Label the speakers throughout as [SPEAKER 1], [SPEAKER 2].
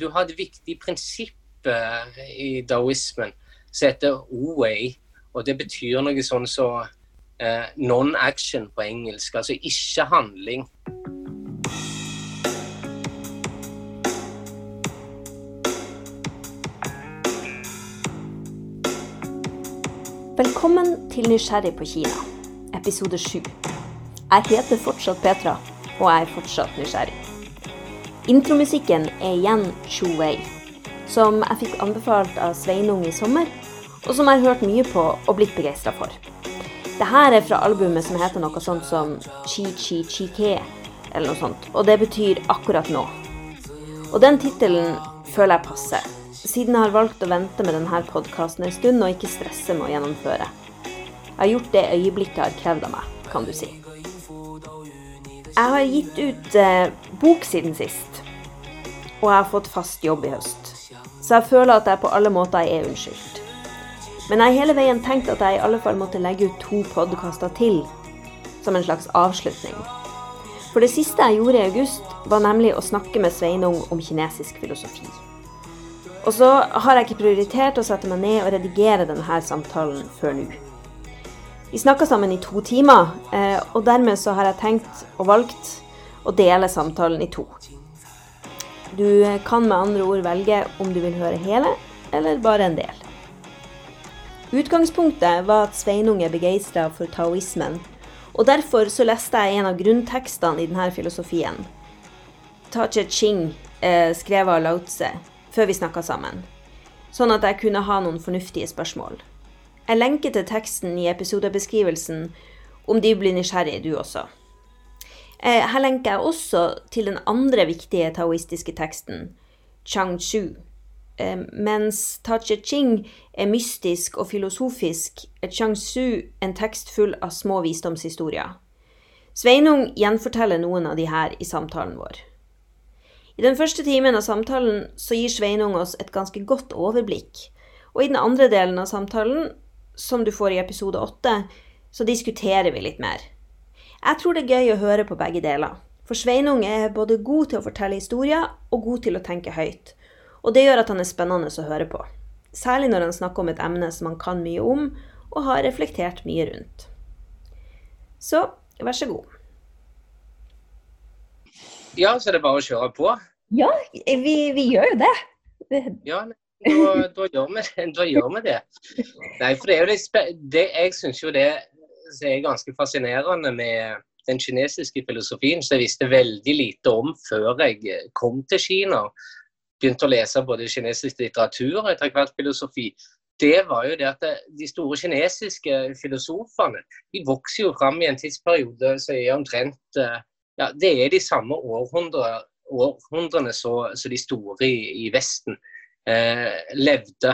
[SPEAKER 1] du har et viktig prinsipp eh, i daoismen som heter Owei Og det betyr noe sånn som så, eh, non-action på engelsk, altså ikke handling.
[SPEAKER 2] Velkommen til Nysgjerrig på Kina, episode 7. Jeg heter fortsatt Petra, og jeg er fortsatt nysgjerrig. Intromusikken er igjen Shu Wei, som jeg fikk anbefalt av Sveinung i sommer, og som jeg har hørt mye på og blitt begeistra for. Dette er fra albumet som heter noe sånt som Chi Chi Chi Ke, eller noe sånt, og det betyr akkurat nå. Og den tittelen føler jeg passer siden jeg har valgt å vente med denne podkasten en stund og ikke stresse med å gjennomføre. Jeg har gjort det øyeblikket har krevd av meg, kan du si. Jeg har gitt ut eh, bok siden sist, og jeg har fått fast jobb i høst. Så jeg føler at jeg på alle måter er unnskyldt. Men jeg har hele veien tenkt at jeg i alle fall måtte legge ut to podkaster til, som en slags avslutning. For det siste jeg gjorde i august, var nemlig å snakke med Sveinung om kinesisk filosofi. Og så har jeg ikke prioritert å sette meg ned og redigere denne samtalen før nå. Vi snakka sammen i to timer, eh, og dermed så har jeg tenkt og valgt å dele samtalen i to. Du kan med andre ord velge om du vil høre hele, eller bare en del. Utgangspunktet var at Sveinung er begeistra for taoismen, og derfor så leste jeg en av grunntekstene i denne filosofien. Ta Che Ching, eh, skrevet av Tse, før vi snakka sammen, sånn at jeg kunne ha noen fornuftige spørsmål. Jeg lenker til teksten i episodebeskrivelsen om de blir nysgjerrig, du også. Eh, her lenker jeg også til den andre viktige taoistiske teksten, Chang Chu. Eh, mens Ta Che Ching er mystisk og filosofisk, er Chang Su en tekst full av små visdomshistorier. Sveinung gjenforteller noen av de her i samtalen vår. I den første timen av samtalen så gir Sveinung oss et ganske godt overblikk. Og i den andre delen av samtalen, som du får i episode åtte, så diskuterer vi litt mer. Jeg tror det er gøy å høre på begge deler. For Sveinung er både god til å fortelle historier og god til å tenke høyt. Og det gjør at han er spennende å høre på. Særlig når han snakker om et emne som han kan mye om, og har reflektert mye rundt. Så vær så god.
[SPEAKER 1] Ja, så det er bare å kjøre på?
[SPEAKER 2] Ja, vi, vi gjør jo det.
[SPEAKER 1] Ja, da, da, gjør vi, det. Nei, for det er jo det, det Jeg syns jo det er ganske fascinerende med den kinesiske filosofien, som jeg visste veldig lite om før jeg kom til Kina. Begynte å lese både kinesisk litteratur og etter hvert filosofi. Det var jo det at de store kinesiske filosofene de vokser jo fram i en tidsperiode som er omtrent eh, ja, det er de samme århundrene, århundrene så, de store i, i Vesten eh, levde.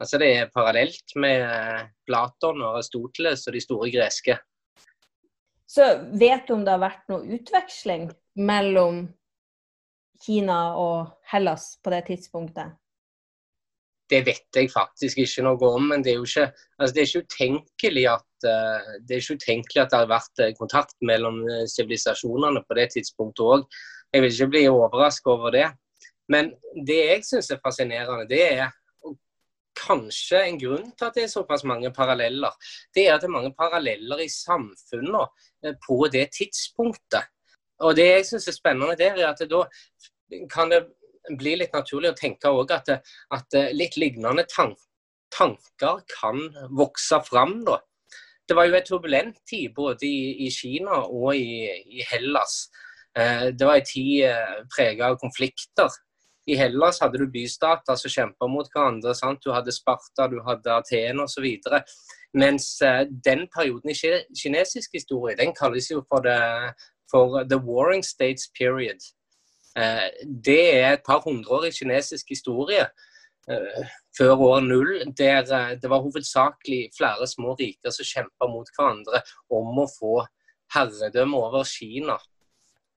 [SPEAKER 1] Altså Det er parallelt med Platon og Aristoteles og de store greske.
[SPEAKER 2] Så vet du om det har vært noe utveksling mellom Kina og Hellas på det tidspunktet?
[SPEAKER 1] Det vet jeg faktisk ikke noe om, men det er jo ikke, altså det er ikke utenkelig at Eh, det er ikke utenkelig at det har vært eh, kontakt mellom eh, sivilisasjonene på det tidspunktet òg. Jeg vil ikke bli overraska over det. Men det jeg syns er fascinerende, det er kanskje en grunn til at det er såpass mange paralleller. Det er at det er mange paralleller i samfunnet på det tidspunktet. Og det jeg syns er spennende der, er at da kan det bli litt naturlig å tenke òg at, at, litt lignende tanker kan vokse fram. da det var jo en turbulent tid både i, i Kina og i, i Hellas. Eh, det var en tid eh, preget av konflikter. I Hellas hadde du bystater som kjempa mot hverandre. Sant? Du hadde Sparta, du hadde Aten osv. Mens eh, den perioden i kinesisk historie den kalles jo for, det, for the warring states period. Eh, det er et par hundre år i kinesisk historie Eh, før år null, der det var hovedsakelig flere små riker som kjempa mot hverandre om å få herredømme over Kina.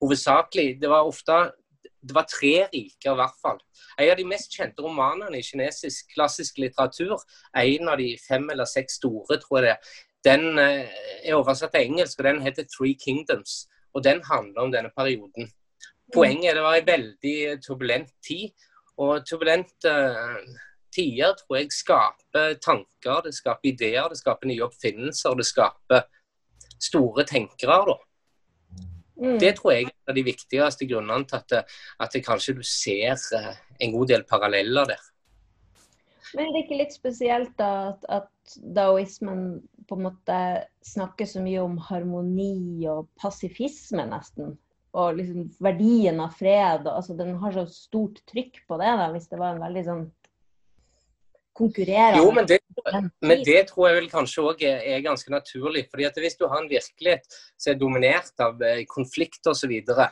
[SPEAKER 1] Hovedsakelig, Det var ofte det var tre riker, i hvert fall. En av de mest kjente romanene i kinesisk klassisk litteratur, en av de fem eller seks store, tror jeg det den eh, er oversatt til engelsk, og den heter 'Three Kingdoms'. Og den handler om denne perioden. Poenget er det var en veldig turbulent tid, Og turbulente tider tror jeg skaper tanker, det skaper ideer, det skaper nye oppfinnelser. Det skaper store tenkere. da. Mm. Det tror jeg er en av de viktigste grunnene til at, det, at kanskje du ser eh, en god del paralleller der.
[SPEAKER 2] Men det er ikke litt spesielt da at, at daoismen på en måte snakker så mye om harmoni og pasifisme, nesten? Og liksom verdien av fred. Og, altså, den har så stort trykk på det, da, hvis det var en veldig sånn konkurrerende
[SPEAKER 1] Jo, men det, men det tror jeg vel kanskje òg er, er, ganske naturlig. fordi at Hvis du har en virkelighet som er dominert av eh, konflikt osv., så, videre,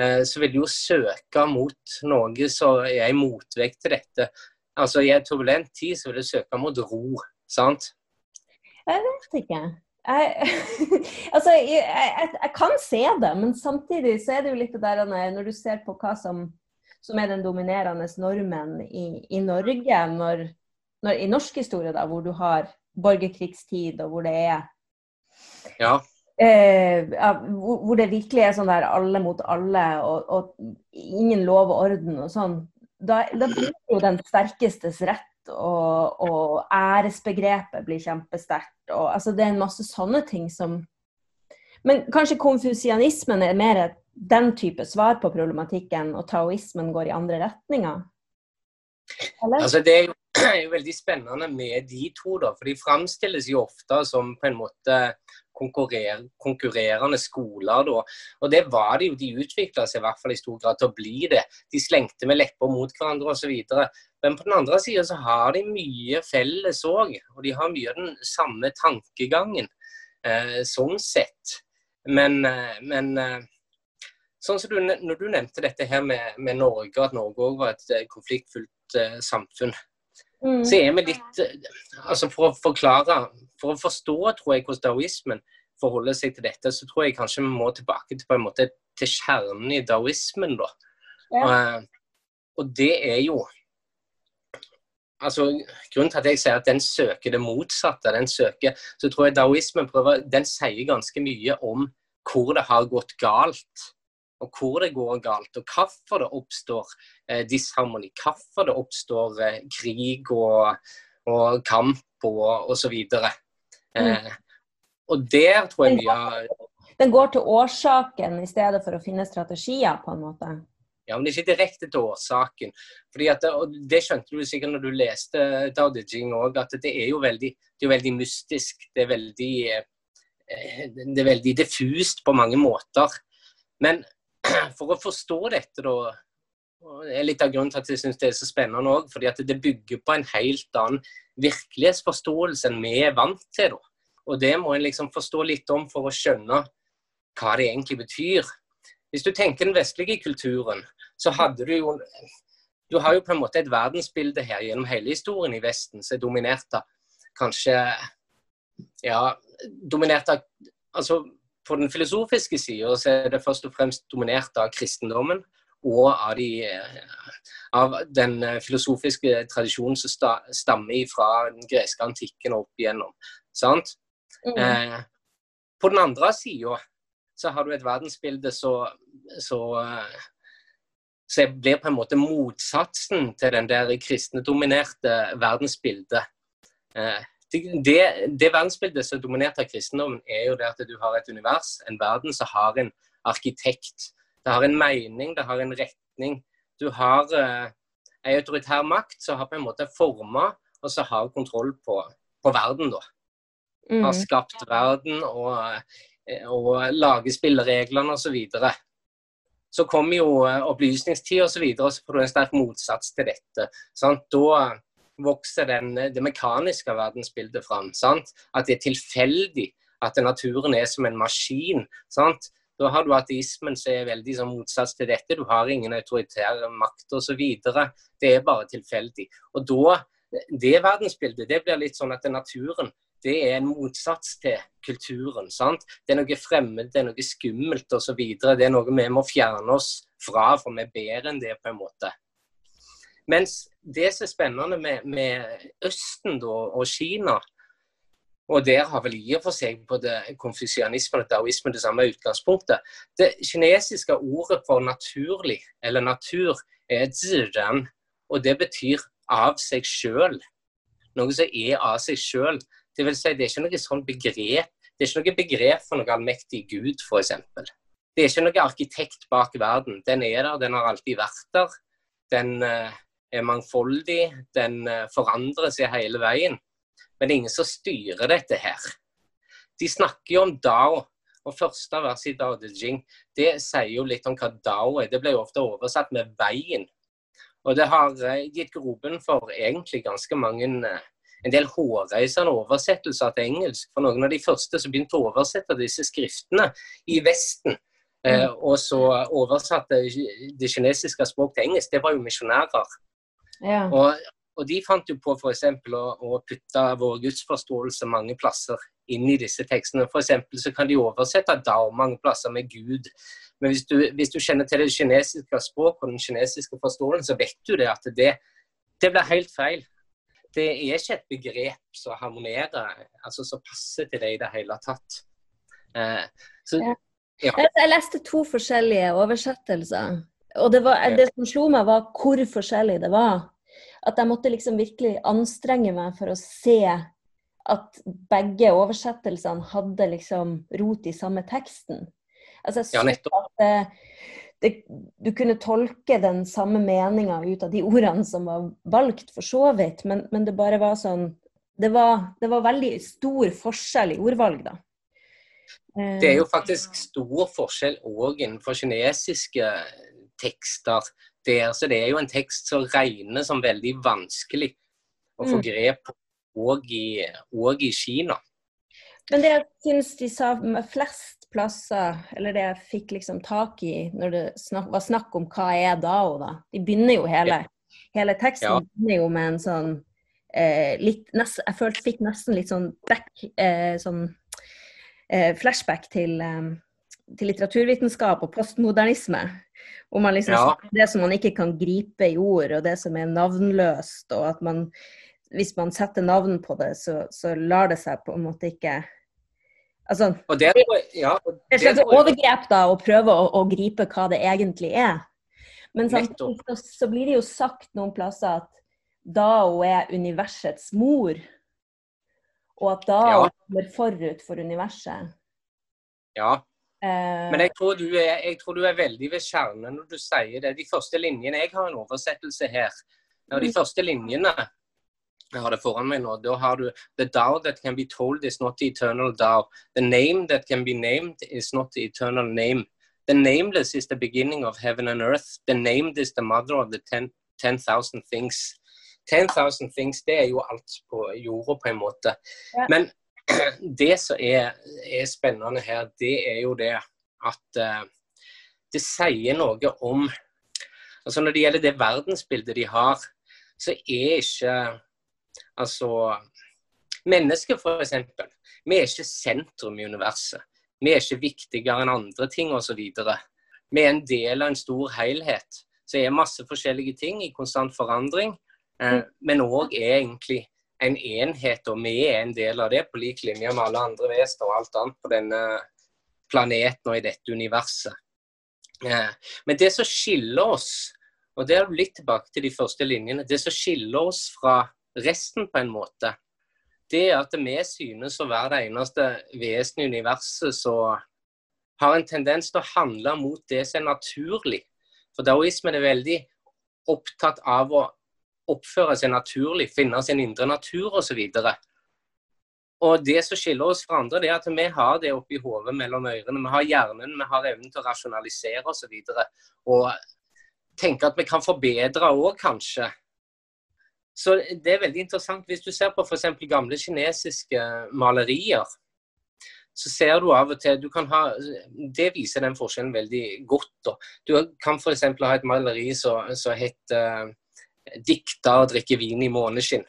[SPEAKER 1] eh, så vil du jo søke mot noe som er i motvekt til dette. Altså I en turbulent tid så vil du søke mot ro, sant?
[SPEAKER 2] Jeg vet ikke. Jeg, altså, jeg, jeg, jeg, kan se det, men samtidig så er det jo litt det der når du ser på hva som, som er den dominerende normen i, i Norge, når når, i norsk historie, da, hvor du har borgerkrigstid, og hvor det er
[SPEAKER 1] ja.
[SPEAKER 2] Eh, hvor det virkelig er sånn der alle mot alle, og, og ingen lov og orden og sånn. Da, da blir jo den sterkestes rett, og, og æresbegrepet blir kjempesterkt. Og, altså, det er en masse sånne ting som Men kanskje konfusianismen er mer den type svar på problematikken, og taoismen går i andre retninger?
[SPEAKER 1] Eller? Altså, det er jo er jo veldig spennende med de to, da. For de framstilles jo ofte som på en måte konkurrer konkurrerende skoler. Da. Og det var det jo. De utvikla seg i hvert fall i stor grad til å bli det. De slengte med lepper mot hverandre osv. Men på den andre sida så har de mye felles òg. Og de har mye den samme tankegangen, eh, sånn sett. Men, eh, men eh, sånn som du, når du nevnte dette her med, med Norge, at Norge òg var et eh, konfliktfullt samfunn. Mm. Så er vi litt altså For å forklare, for å forstå tror jeg hvordan daoismen forholder seg til dette, så tror jeg kanskje vi må tilbake til på en måte til kjernen i daoismen. da. Ja. Og, og, det er jo altså Grunnen til at jeg sier at den søker det motsatte, den søker, så tror jeg daoismen prøver, den sier ganske mye om hvor det har gått galt og hvor det går galt, og hvorfor det oppstår eh, disharmoni. Hvorfor det oppstår eh, krig og, og kamp og osv. Mm. Eh, og der tror jeg mye av
[SPEAKER 2] Den går til årsaken i stedet for å finne strategier, på en måte?
[SPEAKER 1] Ja, men ikke direkte til årsaken. Fordi at, og Det skjønte du sikkert når du leste Dao De Jing òg, at det er jo veldig, det er veldig mystisk. Det er veldig, eh, det er veldig diffust på mange måter. Men for å forstå dette, da det er litt av grunnen til at jeg syns det er så spennende òg. Fordi at det bygger på en helt annen virkelighetsforståelse enn vi er vant til. da. Og det må en liksom forstå litt om for å skjønne hva det egentlig betyr. Hvis du tenker den vestlige kulturen, så hadde du jo Du har jo på en måte et verdensbilde her gjennom hele historien i Vesten som er dominert av kanskje Ja, dominert av altså på den filosofiske sida er det først og fremst dominert av kristendommen og av, de, av den filosofiske tradisjonen som stammer fra den greske antikken og opp igjennom. Sant? Mm. Eh, på den andre sida så har du et verdensbilde som blir på en måte motsatsen til den der kristnedominerte verdensbildet. Eh, det, det verdensbildet som er dominert av kristendommen, er jo det at du har et univers, en verden som har en arkitekt. Det har en mening, det har en retning. Du har eh, en autoritær makt som har på en måte forma og som har kontroll på, på verden, da. Mm. Har skapt verden og, eh, og lager spillereglene osv. Så, videre. så kommer jo eh, opplysningstid osv., og, så videre, og så får du en sterk motsats til dette. Sant? Da vokser den, det mekaniske verdensbildet fram. Sant? At det er tilfeldig at naturen er som en maskin. Sant? Da har du ateismen som er veldig som motsats til dette. Du har ingen autoritær makt osv. Det er bare tilfeldig. Og da, Det verdensbildet det blir litt sånn at naturen det er en motsats til kulturen. sant? Det er noe fremmed, det er noe skummelt osv. Det er noe vi må fjerne oss fra, for vi er bedre enn det, på en måte. Mens det som er spennende med, med Østen da, og Kina, og der har vel i og for seg både konfusianismen og daoismen det samme utgangspunktet. Det kinesiske ordet for naturlig, eller natur, er ziren. og det betyr av seg sjøl. Noe som er av seg sjøl. Det si, det er ikke noe sånn begrep det er ikke noe begrep for noe allmektig Gud, f.eks. Det er ikke noe arkitekt bak verden. Den er der, den har alltid vært der. Den uh, er mangfoldig, den forandres forandrer seg hele veien. Men det er ingen som styrer dette her. De snakker jo om Dao, og første vers i Dao De Jing det sier jo litt om hva Dao er. Det ble jo ofte oversatt med 'veien'. Og det har uh, gitt grobunn for egentlig ganske mange en del hårreisende oversettelser til engelsk. For noen av de første som begynte å oversette disse skriftene i Vesten, eh, mm. og så oversatte det kinesiske språk til engelsk, det var jo misjonærer. Ja. Og, og, de fant jo på f.eks. Å, å putte vår gudsforståelse mange plasser inn i disse tekstene. For så kan de oversette Dao mange plasser med Gud. Men hvis du, hvis du kjenner til det kinesiske språket og den kinesiske forståelsen, så vet du det at det, det blir helt feil det er ikke et begrep som harmonerer, altså som passer til det i det hele tatt. Eh,
[SPEAKER 2] så, ja. Jeg leste to forskjellige oversettelser. Og det, var, det, som slo meg, var hvor forskjellig det var. At jeg måtte liksom virkelig anstrenge meg for å se at begge oversettelsene hadde liksom rot i samme teksten. Altså jeg så ja, at det, det, du kunne tolke den samme meninga ut av de ordene som var valgt, for så vidt, men, men det bare var sånn det var, det var, veldig stor forskjell i ordvalg, da.
[SPEAKER 1] Det er jo faktisk stor forskjell òg innenfor kinesiske tekster. Der, så det er jo en tekst som regnes som veldig vanskelig å få mm. grep på òg i, i Kina.
[SPEAKER 2] Men det jeg syns de sa flest plasser, eller det jeg fikk liksom tak i når det snak, var snakk om hva er DAO, da. De begynner jo hele, hele teksten ja. begynner jo med en sånn eh, litt, nest, Jeg følte fikk nesten litt sånn back, eh, sånn eh, flashback til, eh, til, litteraturvitenskap og postmodernisme. Hvor man liksom ja. Det som man ikke kan gripe i ord, og det som er navnløst, og at man hvis man setter navn på det, så, så lar det seg på en måte ikke Altså, og det, ja, og det er et overgrep da, å prøve å, å, gripe hva det egentlig er. Men samtidig så, så, blir det jo sagt noen plasser at Dao er universets mor. Og at Dao ja. kommer forut for universet.
[SPEAKER 1] Ja. Eh, Men jeg tror, er, jeg tror, du er, veldig ved kjernen når du sier det. De første linjene Jeg har en oversettelse her. Og de mm. første linjene jeg har det foran meg nå. Da har du The Dao that can be told is not the eternal Dao. The name that can be named is not the eternal name. The nameless is the beginning of heaven and earth. The named is the mother of the 10,000 10, things. 10,000 things, det er jo alt på jorda, på en måte. Ja. Men det som er, er, spennende her, det er jo det at uh, det sier noe om Altså Når det gjelder det verdensbildet de har, så er ikke Altså Mennesker, f.eks. Vi er ikke sentrum i universet. Vi er ikke viktigere enn andre ting osv. Vi er en del av en stor helhet. Så er masse forskjellige ting i konstant forandring, mm. men òg er egentlig en enhet, og vi er en del av det, på lik linje med alle andre vesener og alt annet på denne planeten og i dette universet. Eh, men det som skiller oss, og det er litt tilbake til de første linjene, det som skiller oss fra resten, på en måte, det er at vi synes å være det eneste vesenet i universet som har en tendens til å handle mot det som er naturlig. For daoismen er veldig opptatt av å oppføre seg naturlig, finne sin indre natur osv. Og det som skiller oss fra andre, det er at vi har det oppi hodet mellom ørene. Vi har hjernen, vi har evnen til å rasjonalisere osv. Og, så og tenke at vi kan forbedre òg, kanskje. Så det er veldig interessant. Hvis du ser på f.eks. gamle kinesiske malerier, så ser du av og til du kan ha, Det viser den forskjellen veldig godt. Da. Du kan f.eks. ha et maleri som heter uh, og drikker vin i måneskinn'.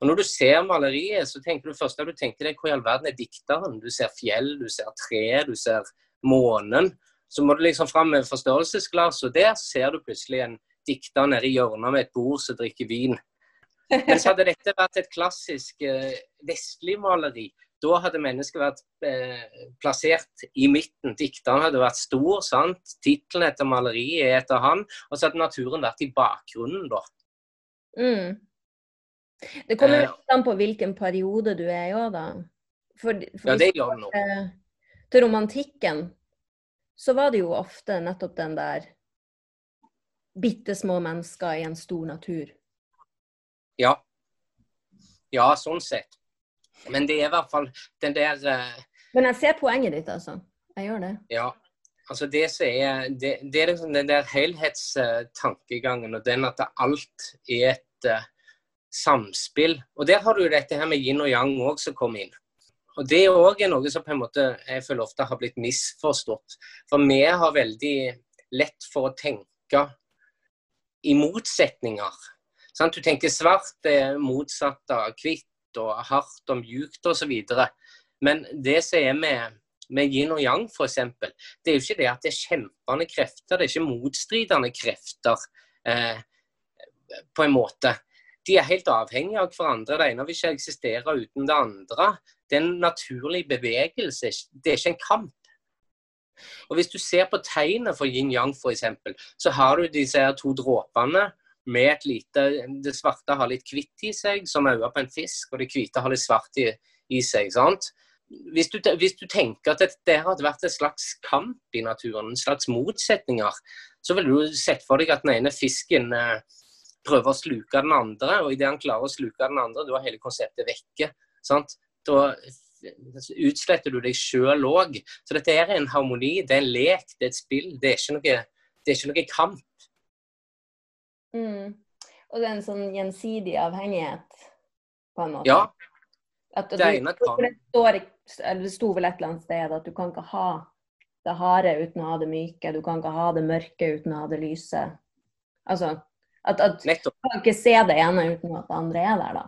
[SPEAKER 1] Og Når du ser maleriet, så tenker du først at du tenker deg hvor i all verden er dikteren? Du ser fjell, du ser tre, du ser månen. Så må du liksom fram med forstørrelsesglass, og der ser du plutselig en dikter nede i hjørnet med et bord som drikker vin. Men så hadde dette vært et klassisk eh, vestlig maleri. Da hadde mennesket vært eh, plassert i midten. Dikteren hadde vært stor, sant. Tittelen etter maleriet er etter han. Og så hadde naturen vært i bakgrunnen, da.
[SPEAKER 2] Mm. Det kommer jo an på hvilken periode du er i òg, da. For, for
[SPEAKER 1] Ja, det gjør det nå.
[SPEAKER 2] til, til romantikken så var det jo ofte nettopp den der bitte små mennesker i en stor natur.
[SPEAKER 1] Ja. Ja, sånn sett. Men det er i hvert fall den der eh,
[SPEAKER 2] Men jeg ser poenget ditt, altså. Jeg gjør det.
[SPEAKER 1] Ja. Altså det er Det, det er liksom den der helhetstankegangen, og den at alt er et uh, samspill. Og der har du jo dette her med yin og yang òg som kom inn. Og det er òg noe som på en måte jeg føler ofte har blitt misforstått. For vi har veldig lett for å tenke i motsetninger. Sant? Du tenker svart er motsatt av hvitt og hardt og mjukt osv. Men det som er med, med yin og yang f.eks., det er jo ikke det at det er kjempende krefter, det er ikke motstridende krefter eh, på en måte. De er helt avhengige av hverandre. Det ene vil ikke eksistere uten det andre. Det er en naturlig bevegelse, det er ikke en kamp. Og Hvis du ser på tegnet for yin-yang f.eks., så har du disse to dråpene med et lite Det svarte har litt hvitt i seg, som øynene på en fisk, og det hvite har litt svart i, i seg. sant? Hvis du, hvis du, tenker at det hadde vært en slags kamp i naturen, en slags motsetninger, så ville du sett for deg at den ene fisken eh, prøver å sluke den andre, og idet han klarer å sluke den andre, da er hele konseptet vekke. sant? Da utsletter du deg sjøl òg. Så dette er en harmoni, det er en lek, det er et spill. Det er ikke noe, det er ikke noe kamp.
[SPEAKER 2] Mm. Og det er en sånn gjensidig avhengighet, på en måte?
[SPEAKER 1] Ja.
[SPEAKER 2] At, det ene kan det, står, det sto vel et eller annet sted at du kan ikke ha det harde uten å ha det myke, du kan ikke ha det mørke uten å ha det lyse. Altså, at, at du kan ikke se det ene uten at det andre er der, da.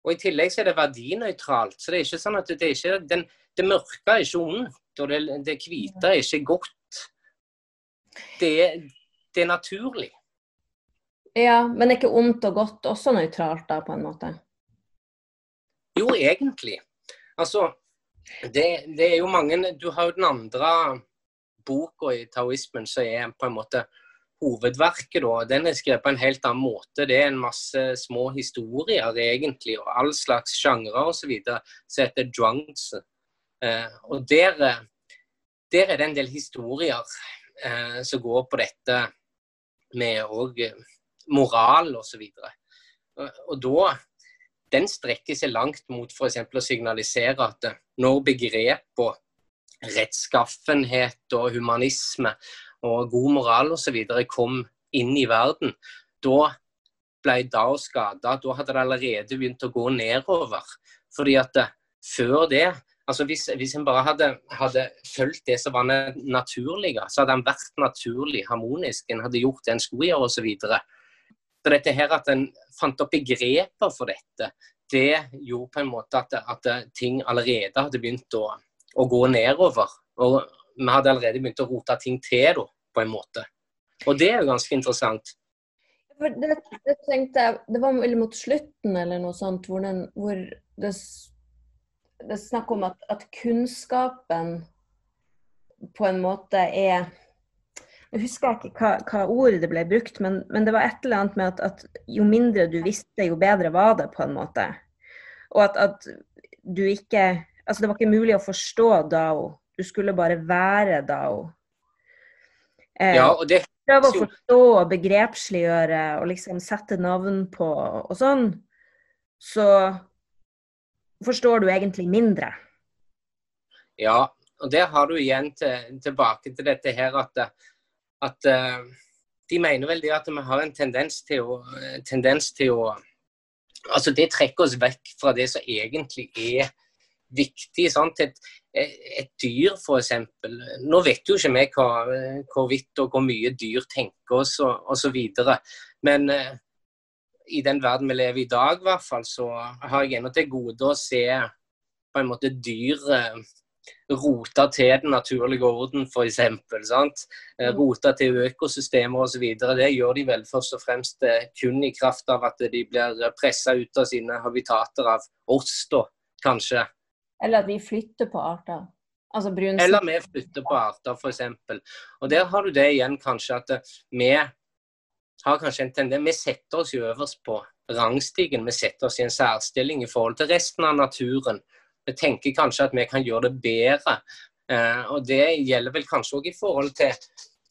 [SPEAKER 1] Og I tillegg så er det verdinøytralt. så Det er ikke sånn at det, ikke, den, det mørke er ikke ondt, og det, det hvite er ikke godt. Det det er naturlig.
[SPEAKER 2] Ja, men er ikke ondt og godt også nøytralt, da, på en måte?
[SPEAKER 1] Jo, egentlig. Altså, det, det, er jo mange Du har jo den andre boka i taoismen som er på en måte hovedverket. da, Den er skrevet på en helt annen måte. Det er en masse små historier, egentlig, og all slags sjangre osv. som heter Drunks. Eh, og der, der, er det en del historier eh, som går på dette med òg moral osv. Og, og da den strekker seg langt mot f.eks. å signalisere at når begrep og rettskaffenhet og humanisme og god moral osv. kom inn i verden, da ble Dao skada. Da hadde det allerede begynt å gå nedover. Fordi at før det altså Hvis, hvis en bare hadde, hadde fulgt det som var naturlig, så hadde en vært naturlig, harmonisk. En hadde gjort det en skulle gjøre, osv. Så, så dette her at en fant opp begreper for dette, det gjorde på en måte at, at ting allerede hadde begynt å, å gå nedover. Og vi hadde allerede begynt å rote ting til, på en måte. Og det er jo ganske interessant.
[SPEAKER 2] Det, det, tenkte jeg, det var vel mot slutten eller noe sånt, hvor, den, hvor det, det er snakk om at, at, kunnskapen på en måte er Jeg husker ikke hva, hva ordet det ble brukt, men, men, det var et eller annet med at, at, jo mindre du visste, jo bedre var det, på en måte. Og at, at du ikke Altså, det var ikke mulig å forstå Dao du skulle bare være Dao.
[SPEAKER 1] Eh, ja, og det...
[SPEAKER 2] Prøve å forstå og begrepsliggjøre og liksom sette navn på og sånn, så forstår du egentlig mindre.
[SPEAKER 1] Ja, og der har du igjen til, tilbake til dette her at, at uh, de mener vel det at vi har en tendens til å, tendens til å Altså, det trekker oss vekk fra det som egentlig er viktig. Sant? Et, et dyr, f.eks. Nå vet jo ikke vi hvorvidt og hvor mye dyr tenker oss og osv. Men uh, i den verden vi lever i i dag, i hvert fall, så har jeg ennå til gode å se på en måte dyr eh, rota til den naturlige orden, f.eks. Eh, mm. Rota til økosystemer osv. Det gjør de vel først og fremst eh, kun i kraft av at de blir pressa ut av sine habitater av oss, da, kanskje.
[SPEAKER 2] Eller at vi flytter på arter. Altså
[SPEAKER 1] brunsten. Eller vi flytter på arter, f.eks. Og der har du det igjen, kanskje, at vi har kanskje en tendens Vi setter oss jo øverst på rangstigen. Vi setter oss i en særstilling i forhold til resten av naturen. Vi tenker kanskje at vi kan gjøre det bedre. Eh, og det gjelder vel kanskje òg i forhold til,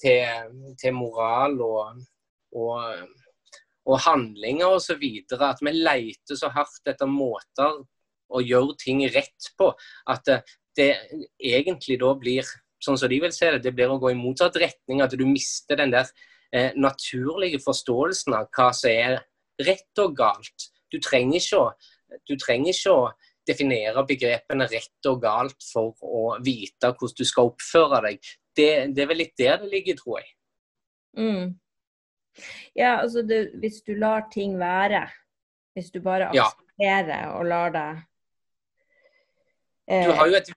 [SPEAKER 1] til, til moral og, og, og handlinger osv. At vi leter så hardt etter måter å gjøre ting rett på at det, det egentlig da blir sånn som de vil se det, det blir å gå i motsatt retning. At du mister den der eh, naturlige forståelsen av hva som er rett og galt. Du trenger ikke å, trenger ikke å definere begrepene rett og galt for å vite hvordan du skal oppføre deg. Det, det er vel litt der det ligger, tror jeg.
[SPEAKER 2] Mm. Ja, altså det, hvis du lar ting være, hvis du bare aksepterer ja. og lar det
[SPEAKER 1] eh... du, har jo et,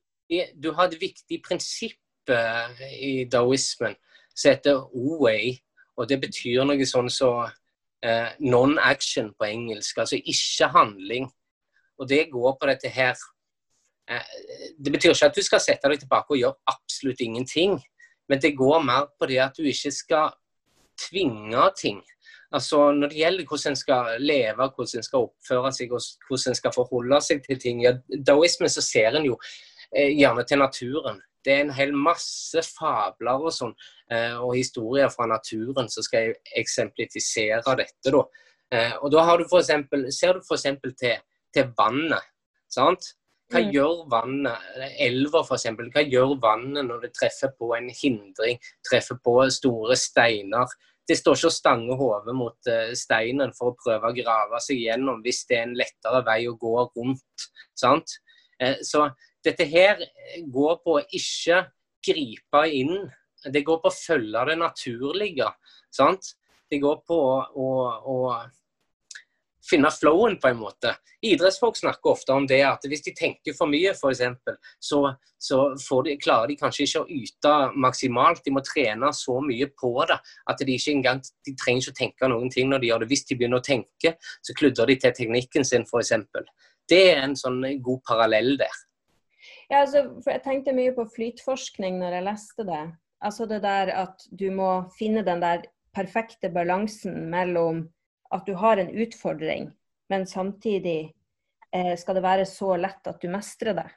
[SPEAKER 1] du har et viktig prinsipp eh, i daoismen som heter O-way, og det betyr noe sånn som så, eh, non-action på engelsk, altså ikke handling. Og det går på dette her eh, Det betyr ikke at du skal sette deg tilbake og gjøre absolutt ingenting, men det går mer på det at du ikke skal tvinge ting. Altså Når det gjelder hvordan en skal leve, hvordan en skal oppføre seg og hvordan en skal forholde seg til ting, ja, daoismen så ser en jo eh, gjerne til naturen. Det er en hel masse fabler og sånn Eh, og historier fra naturen som skal eksemplifisere dette. Da. Og da har du for eksempel, ser du f.eks. Til, til vannet. sant? Hva mm. gjør vannet, elva f.eks., hva gjør vannet når det treffer på en hindring, treffer på store steiner? Det står ikke å stange hodet mot uh, steinen for å prøve å grave seg gjennom hvis det er en lettere vei å gå rundt. sant? Uh, så dette her går på å ikke gripe inn det går på å følge det naturlige. sant? Det går på å, å, å finne flowen, på en måte. Idrettsfolk snakker ofte om det at hvis de tenker for mye, f.eks., så, så de, klarer de kanskje ikke å yte maksimalt. De må trene så mye på det at de ikke engang de trenger ikke å tenke noen ting når de gjør det. Hvis de begynner å tenke, så kludrer de til teknikken sin, f.eks. Det er en sånn god parallell der.
[SPEAKER 2] Ja, altså, jeg tenkte mye på flytforskning når jeg leste det. Altså det der at du må finne den der perfekte balansen mellom at du har en utfordring, men samtidig eh, skal det være så lett at du mestrer det.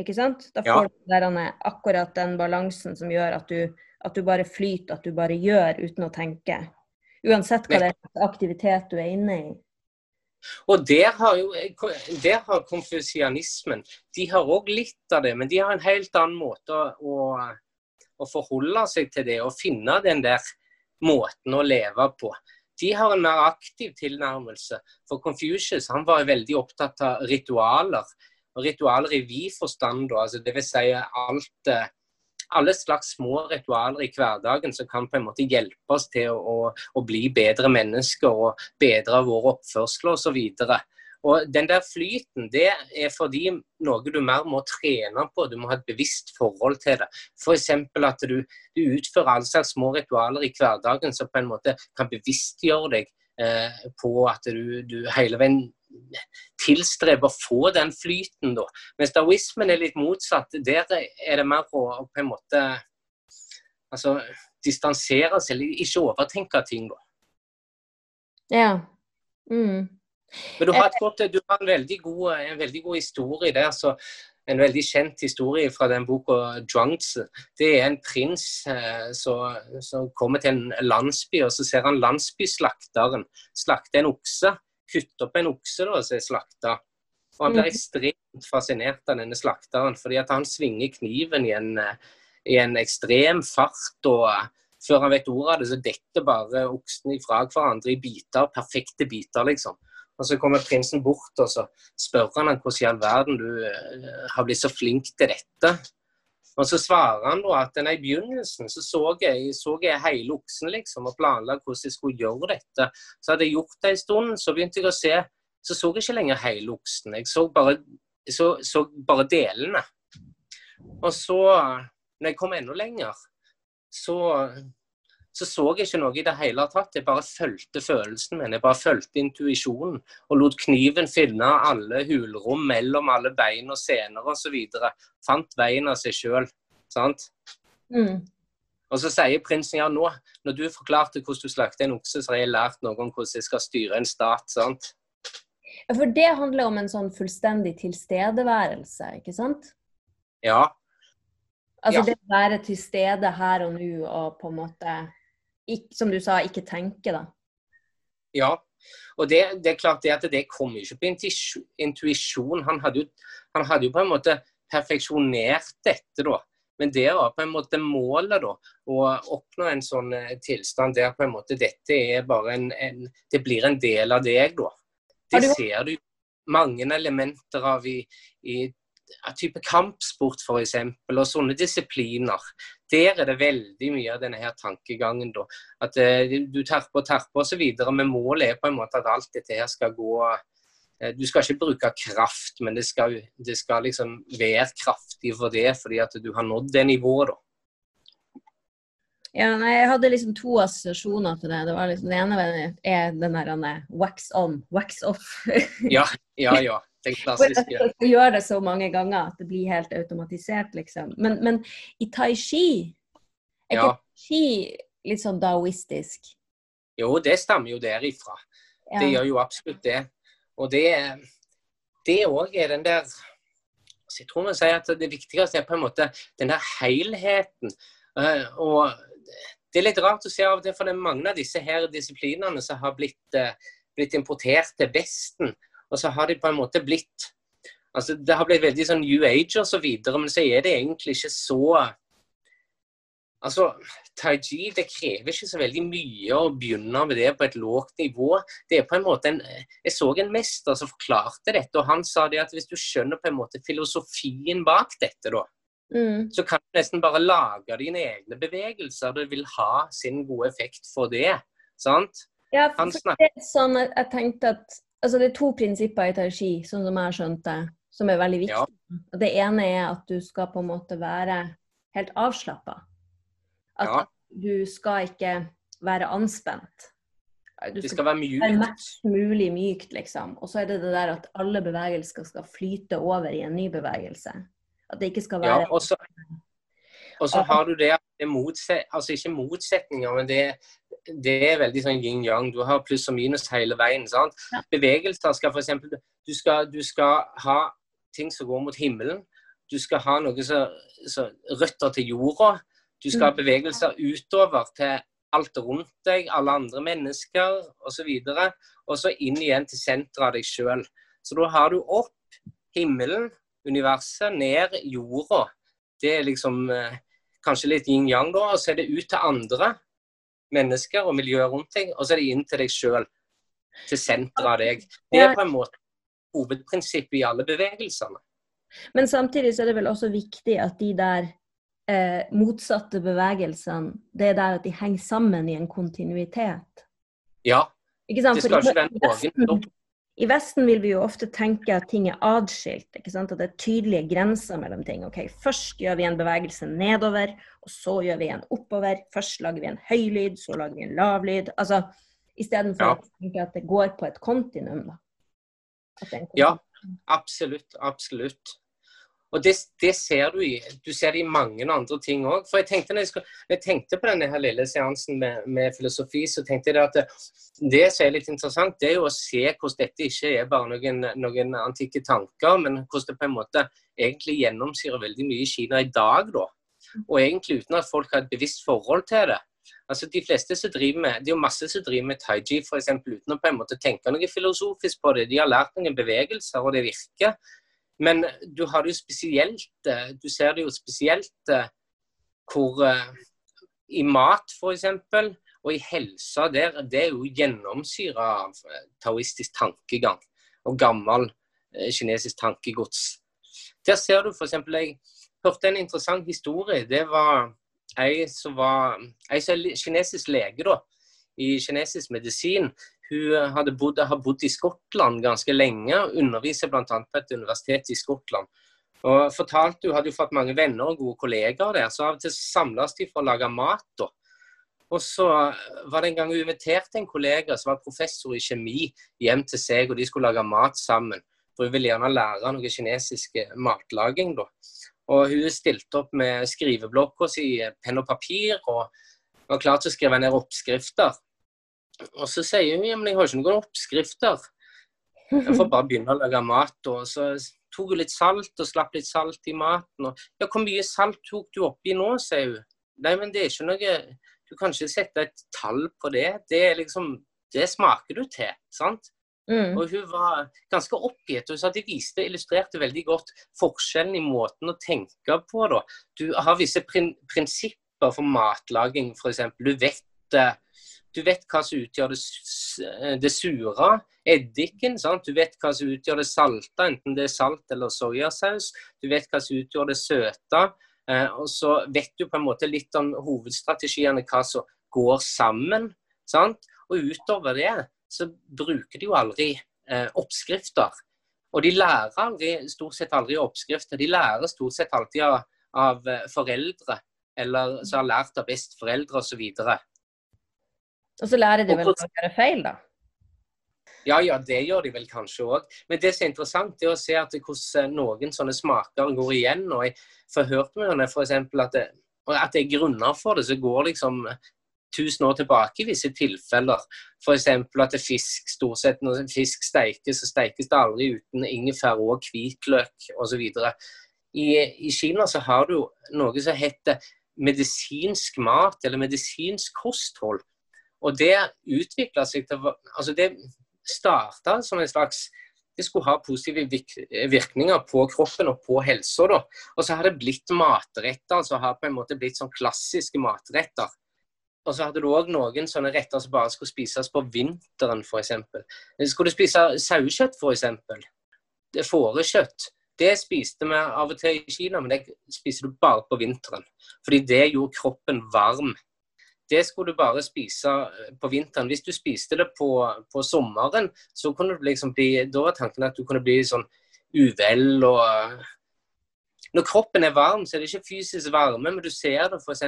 [SPEAKER 2] Ikke sant? Da får ja. du der, akkurat den balansen som gjør at du, at du, bare flyter, at du bare gjør uten å tenke. Uansett hva det er aktivitet du er inne i.
[SPEAKER 1] Og der har jo der har konfusianismen De har òg litt av det, men de har en helt annen måte å, å å forholde seg til det og finne den der måten å leve på. De har en mer aktiv tilnærmelse. For Confucius han var veldig opptatt av ritualer. Og ritualer i vid forstand, altså dvs. Si alt eh, alle slags små ritualer i hverdagen som kan på en måte hjelpe oss til å, å, å bli bedre mennesker og bedre vår oppførsel osv. Og Den der flyten det er fordi noe du mer må trene på. Du må ha et bevisst forhold til det. F.eks. at du, du, utfører alle slags små ritualer i hverdagen som på en måte kan bevisstgjøre deg eh, på at du, du, hele veien tilstreber å få den flyten. da. Mens daoismen er litt motsatt. Der er det mer å på en måte altså, distansere seg, ikke overtenke ting. da.
[SPEAKER 2] Ja. Mm.
[SPEAKER 1] Men du har, et godt, du har en, veldig god, en, veldig god, historie der. så En veldig kjent historie fra den boka 'Drunks'. Det er en prins eh, som kommer til en landsby, og så ser han landsbyslakteren slakte en okse. Kutte opp en okse da, som er slakta. Og Han blir mm. ekstremt fascinert av denne slakteren, fordi at han svinger kniven i en, i en ekstrem fart. og Før han vet ordet av det, så detter bare oksen ifra hverandre i biter, perfekte biter, liksom. Og Så kommer prinsen bort og så spør han hvordan i all verden du uh, har blitt så flink til dette. Og Så svarer han da at i begynnelsen så så jeg, så jeg hele oksen liksom, og planla hvordan jeg skulle gjøre dette. Så hadde jeg gjort det en stund, så begynte jeg å se Så så jeg ikke lenger hele oksen. Jeg så bare, så, så bare delene. Og så, når jeg kom enda lenger, så så så jeg ikke noe i det hele tatt. Jeg bare fulgte følelsen min. Jeg bare fulgte intuisjonen og lot kniven finne alle hulrom mellom alle bein og sener osv. Fant veien av seg sjøl. Sant? Mm. Og så sier prinsen ja, nå, når du forklarte hvordan du slakter en okse, så har jeg lært noe om hvordan jeg skal styre en stat. sant?
[SPEAKER 2] Ja, For det handler om en sånn fullstendig tilstedeværelse, ikke sant?
[SPEAKER 1] Ja,
[SPEAKER 2] Altså
[SPEAKER 1] Ja.
[SPEAKER 2] det å være til stede her og nå og på en måte, ikke, som du sa, ikke tenke, da.
[SPEAKER 1] ja. Og det, det er klart det at det kommer ikke på intuisjon. Han han hadde jo på en måte perfeksjonert dette, da. Men det var på en måte målet, da. Å oppnå en sånn eh, tilstand der på en måte dette er bare en, en Det blir en del av deg, da. Det
[SPEAKER 2] du-
[SPEAKER 1] ser du mange elementer av i, i type kampsport f.eks. og sånne disipliner. Der er det veldig mye av denne her tankegangen. da, At eh, du terper og terper osv. Men målet er på en måte at alt dette her skal gå eh, Du skal ikke bruke kraft, men det skal, det skal liksom være kraftig for det, fordi at du har nådd det nivået. da.
[SPEAKER 2] Ja, nei, jeg hadde liksom to assosiasjoner til det. Det, var liksom, det ene er den der er wax on, wax off.
[SPEAKER 1] Ja, ja. ja. Den klassiske.
[SPEAKER 2] Jeg skal gjøre det så mange ganger at det blir helt automatisert, liksom. Men, men i tai chi Er ikke
[SPEAKER 1] Ja.
[SPEAKER 2] tai chi litt sånn daoistisk?
[SPEAKER 1] Jo, det stammer jo derifra. Det gjør jo absolutt det. Og det det òg er den der så Jeg tror man sier at det viktigste er på en måte den der helheten. Eh, og det er litt rart å se av til, for det er mange av disse her disiplinene som har blitt, eh, blitt importert til Vesten. Og så har de på en måte blitt altså Det har blitt veldig sånn New Age og så videre, men så er det egentlig ikke så Altså, Tai Chi det krever ikke så veldig mye å begynne med det på et lågt nivå. Det er på en måte en, Jeg så en mester som forklarte dette, og han sa det at hvis du skjønner på en måte filosofien bak dette, da,
[SPEAKER 2] Mm.
[SPEAKER 1] så kan du nesten bare lage dine egne bevegelser. Det vil ha sin gode effekt for det. sant?
[SPEAKER 2] Ja, for det er sånn at jeg tenkte at altså det er to prinsipper i tai chi, sånn som jeg har skjønt det, som er veldig viktige. Og Det ene er at du skal på en måte være helt avslappa. At
[SPEAKER 1] Ja.
[SPEAKER 2] du skal ikke være anspent. Du
[SPEAKER 1] Det
[SPEAKER 2] skal
[SPEAKER 1] skal være
[SPEAKER 2] være mest mulig mykt, liksom. Og så er det det der at alle bevegelser skal flyte over i en ny bevegelse. At det ikke skal være
[SPEAKER 1] så, og så har du det at det motset, altså ikke motsetninger, men det, det er veldig sånn yin-yang. Du har pluss og minus hele veien. sant? Bevegelser skal f.eks. Du, skal- du skal ha ting som går mot himmelen. Du skal ha noe som som røtter til jorda. Du skal ha
[SPEAKER 2] Mm.
[SPEAKER 1] bevegelser utover til alt rundt deg, alle andre mennesker osv. Og så inn igjen til senteret av deg sjøl. Så da har du opp himmelen, universet, ned jorda. Det er liksom eh, kanskje litt yin-yang, da. Og så er det ut til andre mennesker og miljøet rundt deg, og så er det inn til deg sjøl. Til senteret av deg. Det er på en måte hovedprinsippet i alle bevegelsene.
[SPEAKER 2] Men samtidig så er det vel også viktig at de der eh, motsatte bevegelsene, det er der at de henger sammen i en kontinuitet.
[SPEAKER 1] Ja,
[SPEAKER 2] Ikke sant?
[SPEAKER 1] det skal ikke være noen.
[SPEAKER 2] I Vesten vil vi jo ofte tenke at ting er adskilt. At det er tydelige grenser mellom ting. Ok, Først gjør vi en bevegelse nedover, og så gjør vi en oppover. Først lager vi en høy lyd, så lager vi en lav lyd. Altså, Istedenfor
[SPEAKER 1] Ja.
[SPEAKER 2] å tenke at det går på et kontinuum.
[SPEAKER 1] Ja, absolutt. Absolutt. Og det, det ser du i du ser det i mange andre ting òg. For jeg tenkte, når jeg, når jeg tenkte på denne her lille seansen med, med filosofi, så tenkte jeg at det, det som er litt interessant, det er jo å se hvordan dette ikke er bare noen, noen antikke tanker, men hvordan det på en måte egentlig gjennomsyrer veldig mye i Kina i dag. da. Og egentlig uten at folk har et bevisst forhold til det. Altså de fleste som driver med, Det er jo masse som driver med taiji for eksempel, uten å på en måte tenke noe filosofisk på det. De har lært noen bevegelser, og det virker. Men du har det jo spesielt eh, Du ser det jo spesielt eh, hvor eh, I mat, f.eks., og i helsa, der, det er jo gjennomsyra av taoistisk tankegang og gammel kinesisk tankegods. Der ser du f.eks. Jeg hørte en interessant historie. Det var ei som var ei som er kinesisk lege da, i kinesisk medisin. Hun hadde bodd, har bodd i Skottland ganske lenge og underviser bl.a. på et universitet i Skottland. Og fortalte Hun hadde jo fått mange venner og gode kollegaer der, så av og til samles de for å lage mat. da. Og så var det en gang hun inviterte en kollega som var professor i kjemi hjem til seg, og de skulle lage mat sammen. For hun ville gjerne lære noe kinesisk matlaging. da. Og hun stilte opp med skriveblokka si, penn og papir, og var klar til å skrive ned oppskrifter. Og så sier hun men jeg har ikke noen oppskrifter. Jeg får bare begynne å lage mat. Og så tok hun litt salt og slapp litt salt i maten. Og, ja, hvor mye salt tok du oppi nå, sier hun. Nei, men det er ikke noe Du kan ikke sette et tall på det. Det er liksom Det smaker du til, sant? Mm. Og hun var ganske oppgitt. Hun sa de viste, illustrerte veldig godt forskjellen i måten å tenke på. Da. Du har visse prin prinsipper for matlaging, f.eks. Du vet eh, du vet hva som utgjør det, det sure, eddiken. Sant? Du vet hva som utgjør det salte, enten det er salt eller soyasaus. Du vet hva som utgjør det søte. Eh, og så vet du på en måte litt om hovedstrategiene, hva som går sammen. Sant? Og utover det så bruker de jo aldri eh, oppskrifter. Og de lærer aldri, stort sett aldri oppskrifter. De lærer stort sett alltid av, av eh, foreldre, eller som har lært av besteforeldre osv.
[SPEAKER 2] Og så lærer de vel å gjøre feil, da?
[SPEAKER 1] Ja, ja, det gjør de vel kanskje òg. Men det som er interessant, er å se at hvordan noen sånne smaker går igjen. og Jeg forhørte meg f.eks. at det, at det er grunner for det. Så går liksom tusen år tilbake i visse tilfeller. F.eks. at det fisk stort sett når fisk steikes, så steikes det aldri uten ingefær og hvitløk osv. I, I Kina så har du noe som heter medisinsk mat, eller medisinsk kosthold. Og det utvikla seg til Altså, det starta som en slags det skulle ha positive virkninger på kroppen og på helsa. da. Og så har det blitt matretter som har på en måte blitt sånn klassiske matretter. Og så hadde du òg noen sånne retter som bare skulle spises på vinteren, f.eks. Skulle du spise sauekjøtt, f.eks. Fårekjøtt. Det spiste vi av og til i Kina, men det spiser du bare på vinteren. Fordi det gjorde kroppen varm det skulle du bare spise eh, på vinteren. Hvis du spiste det på, på sommeren, så kunne du liksom bli Da var tanken at du kunne bli sånn uvel og eh, Når kroppen er varm, så er det ikke fysisk varme, men du ser det f.eks.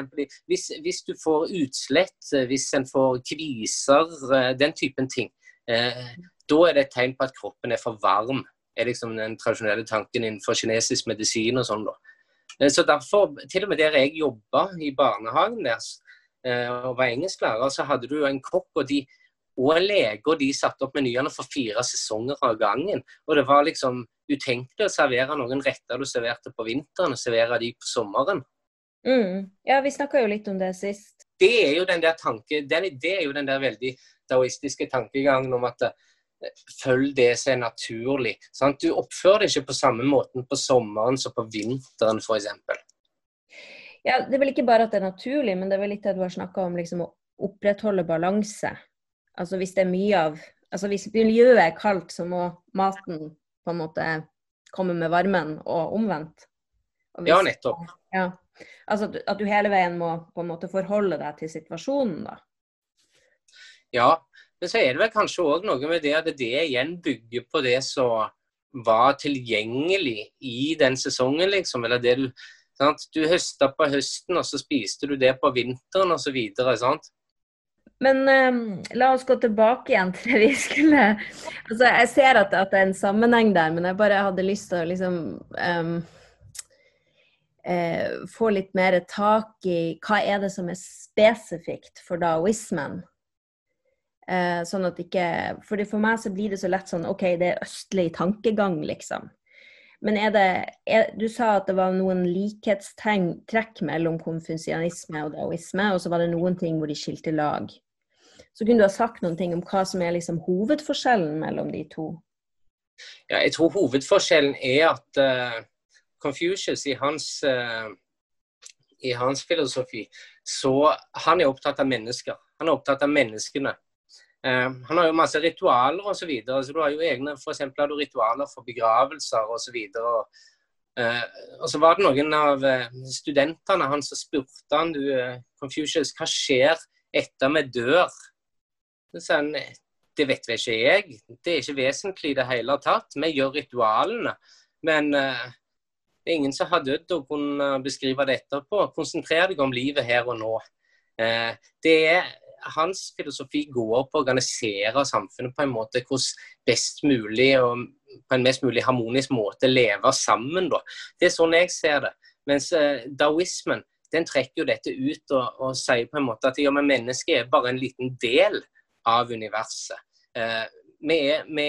[SPEAKER 1] Hvis, hvis du får utslett, eh, hvis en får kviser, den typen ting, eh, da er det et tegn på at kroppen er for varm. er liksom den tradisjonelle tanken innenfor kinesisk medisin og sånn. da. Så derfor, til og med der jeg jobba i barnehagen der, og var engelsklærer, så hadde du en kokk og, de, og en lege, og de satte opp menyene for fire sesonger av gangen. Og det var liksom utenkelig å servere noen retter du serverte på vinteren, og servere de på sommeren.
[SPEAKER 2] Mm. Ja, vi snakka jo litt om det sist.
[SPEAKER 1] Det er jo den der tanke, det er jo den der veldig daoistiske tankegangen om at eh, følg det som er naturlig. Sant? Du oppfører deg ikke på samme måten på sommeren som på vinteren, f.eks.
[SPEAKER 2] Ja, det er vel ikke bare at det er naturlig, men det er vel litt det du har snakka om, liksom å opprettholde balanse. Altså hvis det er mye av Altså hvis miljøet er kaldt, så må maten på en måte komme med varmen, og omvendt.
[SPEAKER 1] Og hvis, ja, nettopp.
[SPEAKER 2] Ja. Altså at, at, du hele veien må på en måte forholde deg til situasjonen, da.
[SPEAKER 1] Ja, men så er det vel kanskje òg noe med det at det igjen bygger på det som var tilgjengelig i den sesongen, liksom. Eller det du Sant? Du høsta på høsten, og så spiste du det på vinteren osv.
[SPEAKER 2] Men um, la oss gå tilbake igjen til det vi skulle altså, Jeg ser at, at, det er en sammenheng der, men jeg bare hadde lyst til å liksom um, uh, få litt mer tak i hva er det som er spesifikt for daoismen. Uh, sånn at ikke fordi For meg så blir det så lett sånn OK, det er østlig tankegang, liksom. Men er det er, Du sa at det var noen likhetstrekk mellom konfusianisme og daoisme, og så var det noen ting hvor de skilte lag. Så kunne du ha sagt noen ting om hva som er liksom hovedforskjellen mellom de to?
[SPEAKER 1] Ja, jeg tror hovedforskjellen er at uh, Confucius i hans, uh, i hans filosofi, så han er opptatt av mennesker. Han er opptatt av menneskene. Eh, han har jo masse ritualer osv. Så, videre, så du har jo egne for eksempel, har du ritualer for begravelser osv. Og, uh, og så var det noen av uh, studentene hans som spurte han, du Confucius, hva skjer etter vi dør? Så sa han det vet vel ikke jeg, det er ikke vesentlig i det hele tatt. Vi gjør ritualene. Men uh, det er ingen som har dødd og kunne beskrive det etterpå. Konsentrer deg om livet her og nå. det er hans filosofi går på å organisere samfunnet på en måte hvordan best mulig og på en mest mulig harmonisk måte leve sammen. Da. Det er sånn jeg ser det. Mens eh, daoismen den trekker jo dette ut og, og, sier på en måte at ja, men mennesket er bare en liten del av universet. Eh, vi, er, vi,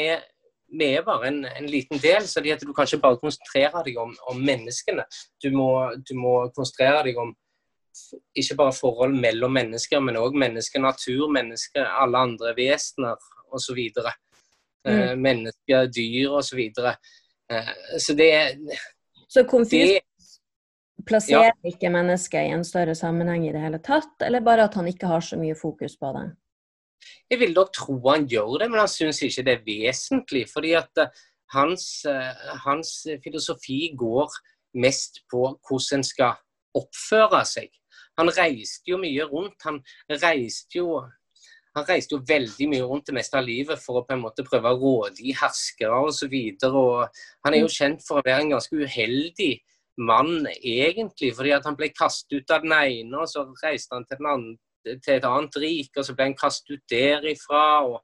[SPEAKER 1] vi, er, bare en, en, liten del, så det at du kan ikke bare konsentrere deg om, om menneskene. Du må, du må, konsentrere deg om ikke bare forhold mellom mennesker, men òg mennesker, natur, mennesker, alle andre vesener osv. Mm. Eh, mennesker, dyr osv. Så, eh, så det
[SPEAKER 2] Så Confucius plasserer ja. ikke mennesket i en større sammenheng i det hele tatt, eller bare at han ikke har så mye fokus på det?
[SPEAKER 1] Jeg vil nok tro han gjør det, men han syns ikke det er vesentlig. fordi at eh, hans, hans filosofi går mest på hvordan en skal oppføre seg. Han reiste jo mye rundt. Han reiste jo, han reiste jo veldig mye rundt det meste av livet for å på en måte prøve å rådgi herskere osv. Han er jo mm. kjent for å være en ganske uheldig mann, egentlig. fordi at han ble kastet ut av den ene, og så reiste han til, andre, til et annet rik, og så ble han kastet ut derifra. og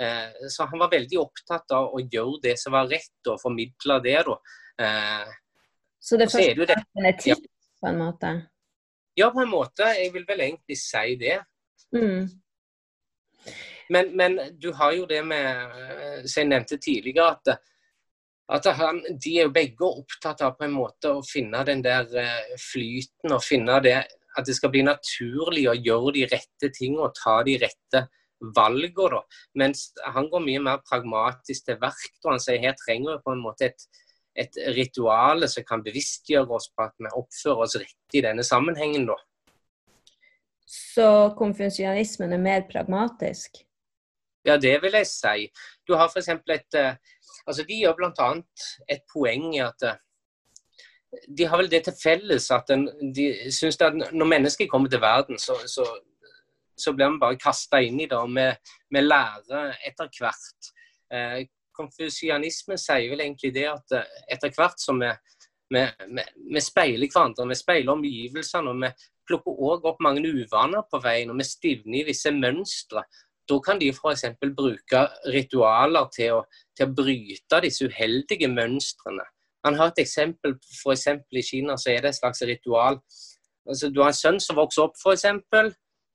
[SPEAKER 1] eh, så han var veldig opptatt av å gjøre det som var rett, og formidle det. da. Eh,
[SPEAKER 2] så det første er først en etikk, på en måte?
[SPEAKER 1] Ja, på en måte. Jeg vil vel egentlig si det.
[SPEAKER 2] Mm.
[SPEAKER 1] Men, men, du har jo det med, eh, som jeg nevnte tidligere, at, at han, de er jo begge opptatt av på en måte å finne den der eh, flyten og finne det At det skal bli naturlig å gjøre de rette tingene og ta de rette valgene. Mens han går mye mer pragmatisk til verk. og Han sier her trenger vi på en måte et, et ritual som kan bevisstgjøre oss på at vi oppfører oss rett i denne sammenhengen. da.
[SPEAKER 2] Så konfusianismen er mer pragmatisk?
[SPEAKER 1] Ja, det vil jeg si. Du har f.eks. et eh, altså De gjør bl.a. et poeng i at eh, de har vel det til felles at den, de synes at når mennesker kommer til verden, så, så, så blir vi bare kasta inn i det. og vi lærer etter hvert. Eh, konfusianismen sier vel egentlig det at eh, etter hvert som vi, vi, vi, vi speiler hverandre, vi speiler omgivelsene, og vi plukker òg opp mange uvaner på veien, og vi stivner i visse mønstre, da kan de f.eks. bruke ritualer til å, til å, bryte disse uheldige mønstrene. Man har et eksempel, f.eks. i Kina så er det et slags ritual. Altså, du har en sønn som vokser opp, f.eks.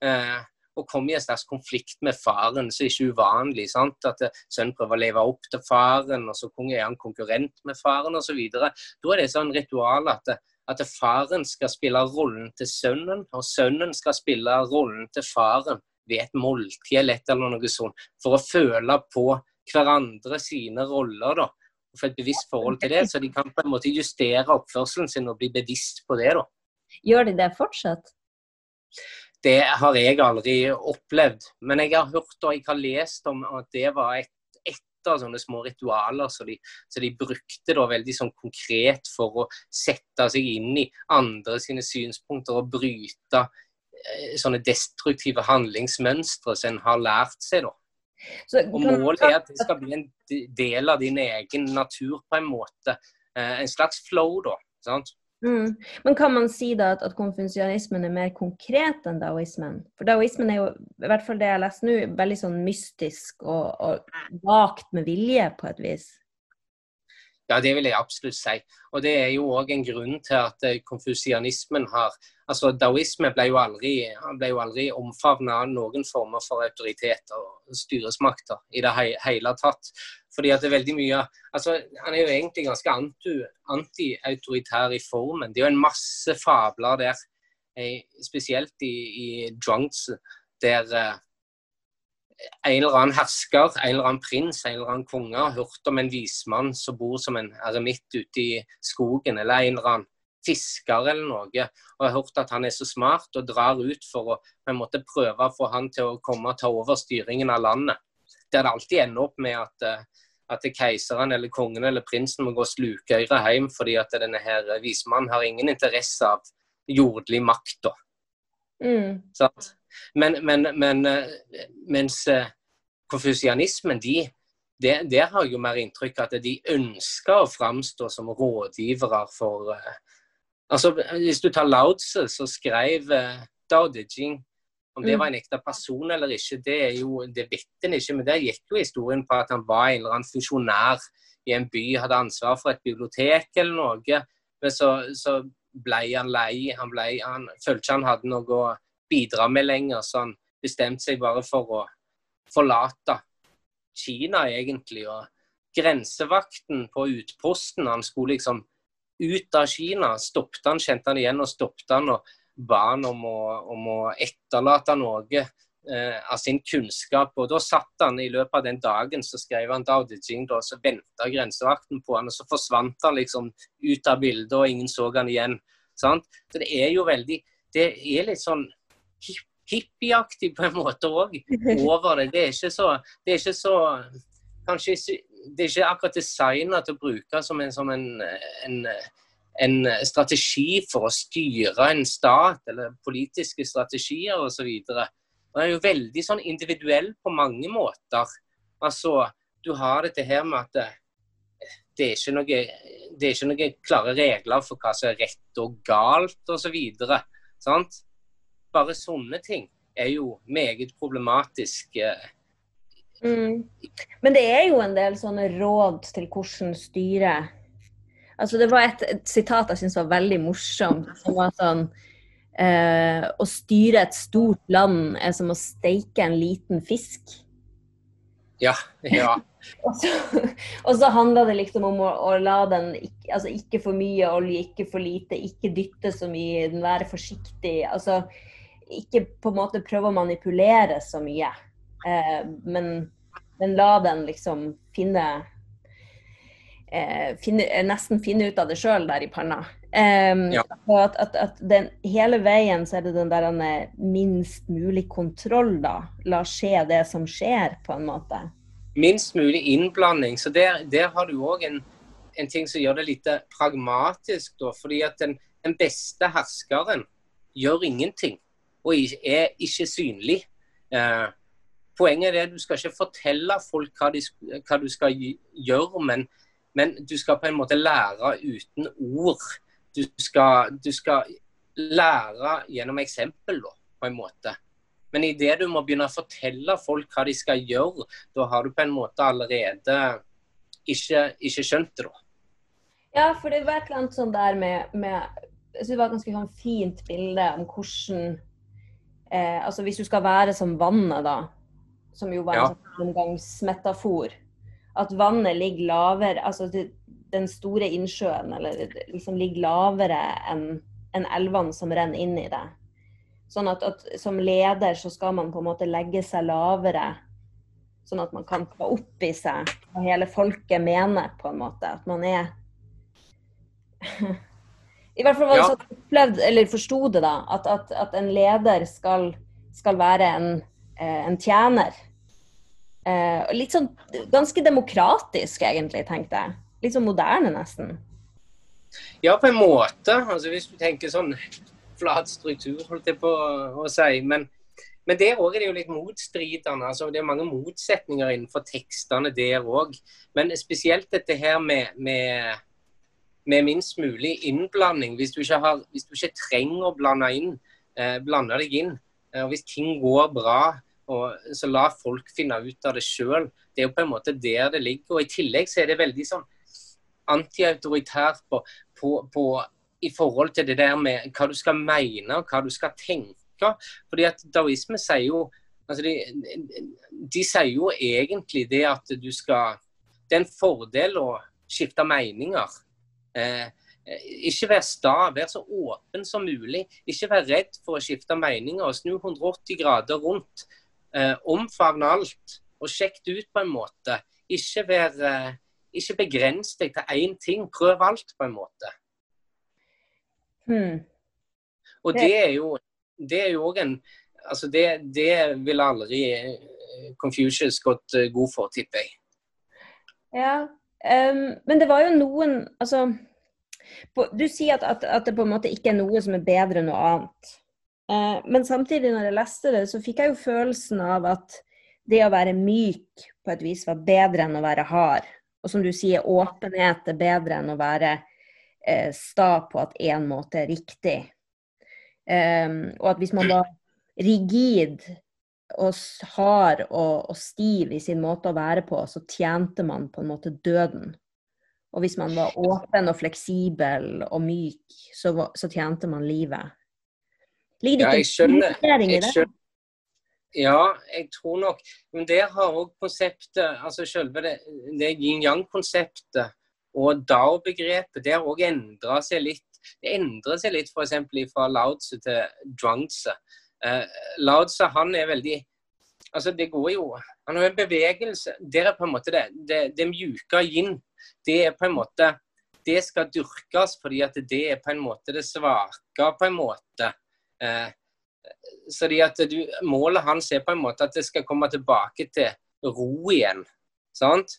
[SPEAKER 1] Eh, og komme i en slags konflikt med faren, er det ikke uvanlig. sant? At sønnen prøver å leve opp til faren, og så er han konkurrent med faren osv. Da er det sånn ritual at, at faren skal spille rollen til sønnen, og sønnen skal spille rollen til faren ved et måltid eller et eller noe sånt, for å føle på hverandre sine roller. da, og Få et bevisst forhold til det, så de kan på en måte justere oppførselen sin og bli bevisst på det. da.
[SPEAKER 2] Gjør de det fortsatt?
[SPEAKER 1] Det har jeg aldri opplevd. Men jeg har hørt og jeg har lest om at det var et, et av sånne små ritualer som de, som de, brukte da veldig sånn konkret for å sette seg inn i andre sine synspunkter og bryte eh, sånne destruktive handlingsmønstre som en har lært seg. da. Så, og Målet er at det skal bli en del av din egen natur på en måte. Eh, en slags flow, da. sant?
[SPEAKER 2] Mm. Men kan man si da at, at konfusianismen er mer konkret enn daoismen? For daoismen er jo, i hvert fall det jeg lest nå, veldig sånn mystisk og, og vagt med vilje, på et vis.
[SPEAKER 1] Ja, det vil jeg absolutt si. Og det er jo òg en grunn til at eh, konfusianismen har Altså, Daoisme ble jo aldri, ble aldri omfavna av noen former for autoritet og styresmakter i det hele tatt. Fordi at det er veldig mye altså Han er jo egentlig ganske anti-autoritær i formen. Det er jo en masse fabler der, eh, spesielt i, i Zhuangzi, der eh, en eller annen hersker, en eller annen prins, en eller annen konge har hørt om en vismann som bor som en eremitt ute i skogen, eller en eller annen fisker eller noe, og har hørt at han er så smart og drar ut for å på en måte prøve å få han til å komme og ta over styringen av landet. Der det alltid ender opp med at, eh, at keiseren eller kongen eller prinsen må gå slukøyre hjem fordi at denne her vismannen har ingen interesse av jordlig makt.
[SPEAKER 2] Mm.
[SPEAKER 1] Men, men, men, eh, mens eh, konfusianismen, de, det, det, har jeg jo mer inntrykk av at de ønsker å framstå som rådgivere for Altså, Hvis du tar Lao Tse, så skrev uh, Dao De Jing om det mm. var en ekte person eller ikke, det er jo, det vet en ikke. Men der gikk jo historien på at han var en eller annen funksjonær i en by, hadde ansvar for et bibliotek eller noe. Men så, så ble han lei. Han, ble, han følte ikke han hadde noe å bidra med lenger, så han bestemte seg bare for å forlate Kina, egentlig. og Grensevakten på utposten, han skulle liksom ut av Kina, stoppet han, kjente han igjen og stoppet han og ba han om å, om å etterlate noe eh, av sin kunnskap. og Da satt han i løpet av den dagen, så skrev han Dao De Jing, og så venta grensevakten på han, og så forsvant han liksom ut av bildet, og ingen så han igjen. Sant? Så det er jo veldig Det er litt sånn hippieaktig på en måte òg over det. Det er ikke så, det er ikke så Kanskje det er ikke akkurat designa til å bruke som en, som en, en, en, strategi for å styre en stat, eller politiske strategier osv. Den er jo veldig sånn individuell på mange måter. Altså, du har dette her med at det, det er ikke noe det er ikke noen klare regler for hva som er rett og galt osv. Bare sånne ting er jo meget problematisk.
[SPEAKER 2] Mm. Men det er jo en del sånne råd til hvordan styre Altså Det var et, et sitat jeg syns var veldig morsomt. som var sånn eh, Å styre et stort land er som å steike en liten fisk.
[SPEAKER 1] Ja. ja.
[SPEAKER 2] og, så, og så handla det liksom om å, å la den altså ikke for mye olje, ikke for lite, ikke dytte så mye, være forsiktig. altså Ikke på en måte prøve å manipulere så mye, eh, men, men, la den liksom finne, eh, finne Nesten finne ut av det sjøl der i panna. Um, ja. at, at, at den, hele veien så er det den der minst mulig kontroll, da. La skje det som skjer, på en måte.
[SPEAKER 1] Minst mulig innblanding. Så der, der har du òg en, en, ting som gjør det litt pragmatisk, da. Fordi at den, den beste herskeren gjør ingenting, og er ikke synlig. Uh, poenget er at du skal ikke fortelle folk hva, de, hva du skal gjøre, men, men du skal på en måte lære uten ord du skal, du skal lære gjennom eksempel, da, på en måte. Men idet du må begynne å fortelle folk hva de skal gjøre, da har du på en måte allerede ikke, ikke skjønt det, da.
[SPEAKER 2] Ja, for det var et eller annet sånn der med, med Jeg syns det var et ganske sånn fint bilde om hvordan eh, Altså hvis du skal være som vannet, da, som jo var en ja. sånn omgangsmetafor, at vannet ligger lavere altså det, den store innsjøen eller liksom ligger lavere enn en elvene som renner inn i det. Sånn at, at, som leder så skal man på en måte legge seg lavere, sånn at man kan ta opp i seg hva hele folket mener, på en måte. At man er I hvert fall var det ja. sånn opplevd, eller forsto det, da, at, at, at, en leder skal, skal være en, eh, en tjener. Eh, litt sånn ganske demokratisk, egentlig, tenkte jeg litt sånn moderne, nesten.
[SPEAKER 1] Ja, på en måte. Altså, hvis du tenker sånn flat struktur, holdt jeg på å si. Men, men der òg er det jo litt motstridende. Altså, det er mange motsetninger innenfor tekstene der òg. Men spesielt dette her med, med, med, minst mulig innblanding. Hvis du har, hvis du ikke trenger å blande, inn, eh, blande deg inn, eh, og hvis ting går bra, og så la folk finne ut av det sjøl. Det er jo på en måte der det ligger. Og I tillegg så er det veldig sånn antiautoritært på, på, på, i forhold til det der med hva du skal mene og hva du skal tenke. Fordi at Daoisme sier jo altså de, de, sier jo egentlig det at du skal Det er en fordel å skifte meninger. Eh, ikke være sta, vær så åpen som mulig. Ikke vær redd for å skifte meninger snu 180 grader rundt. Eh, omfavne alt og sjekk det ut på en måte. Ikke være eh, ikke begrens deg til én ting. Prøv alt, på en måte.
[SPEAKER 2] Hmm.
[SPEAKER 1] Og det er jo det er jo òg en Altså, det, det vil aldri eh, Confucius gått eh, god for, tipper jeg.
[SPEAKER 2] Ja, um, men det var jo noen Altså på, Du sier at, at, at, det på en måte ikke er noe som er bedre enn noe annet. Uh, men samtidig, når jeg leste det, så fikk jeg jo følelsen av at det å være myk på et vis var bedre enn å være hard. Og som du sier, åpenhet er bedre enn å være eh, sta på at én måte er riktig. Um, og at hvis man var rigid og hard og, og, stiv i sin måte å være på, så tjente man på en måte døden. Og hvis man var åpen og fleksibel og myk, så, så tjente man livet.
[SPEAKER 1] Ligger det ikke ja, investering i det? Ja, jeg tror nok. Men der har òg konseptet, altså selve det, det yin-yang-konseptet og dao-begrepet, det har òg endra seg litt. Det endrer seg litt f.eks. fra Lao Tzu til Zhuangzi. Eh, Lao Tzu han er veldig altså det går jo Han har en bevegelse Der er på en måte det, det, det mjuke yin. Det er på en måte Det skal dyrkes fordi at det er på en måte det svake, på en måte. Uh, så at du, Målet hans er på en måte at det skal komme tilbake til ro igjen. sant?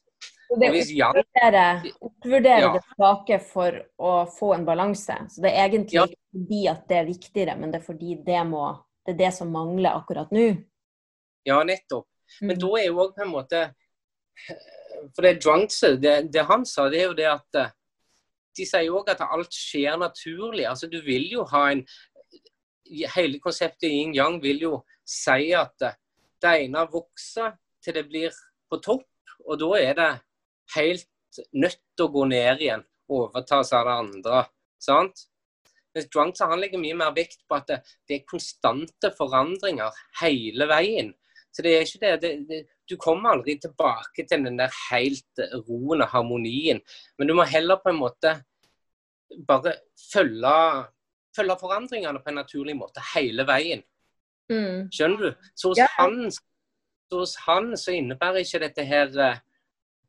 [SPEAKER 2] det oppvurdere, oppvurdere ja. det svake for å få en balanse. Så det er egentlig ja. ikke fordi at det er viktigere, men det er fordi det, må, det er det som mangler akkurat nå.
[SPEAKER 1] Ja, nettopp. Men mm. da er jo òg på en måte For det Drunkse, det, det, han sa, det er jo det at eh, De sier jo òg at alt skjer naturlig. Altså du vil jo ha en hele konseptet yin-yang vil jo si at det ene vokser til det blir på topp, og da er det helt nødt til å gå ned igjen, overtas av det andre. sant? Mens Drunk han legger mye mer vekt på at det, det, er konstante forandringer hele veien. Så det er ikke det, det, det, Du kommer aldri tilbake til den der helt roen og harmonien. Men du må heller på en måte bare følge følge forandringene på en naturlig måte hele veien. Mm. Skjønner du? Så hos, ja. han, så hos han så innebærer ikke dette her uh,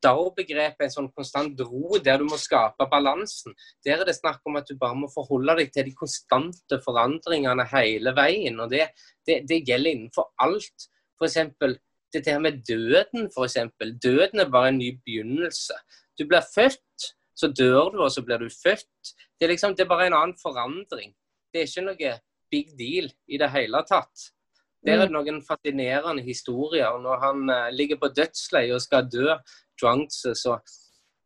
[SPEAKER 1] DAO-begrepet en sånn konstant ro der du må skape balansen. Der er det snakk om at du bare må forholde deg til de konstante forandringene hele veien. og Det, det, det gjelder innenfor alt. F.eks. dette her med døden. For eksempel. døden er bare en ny begynnelse. Du blir født, så dør du, og så blir du født. Det er, liksom, det er bare en annen forandring. Det er ikke noe big deal i det hele tatt. Der er det mm. noen fascinerende historier. Når han uh, ligger på dødsleiet og skal dø, Drunks, så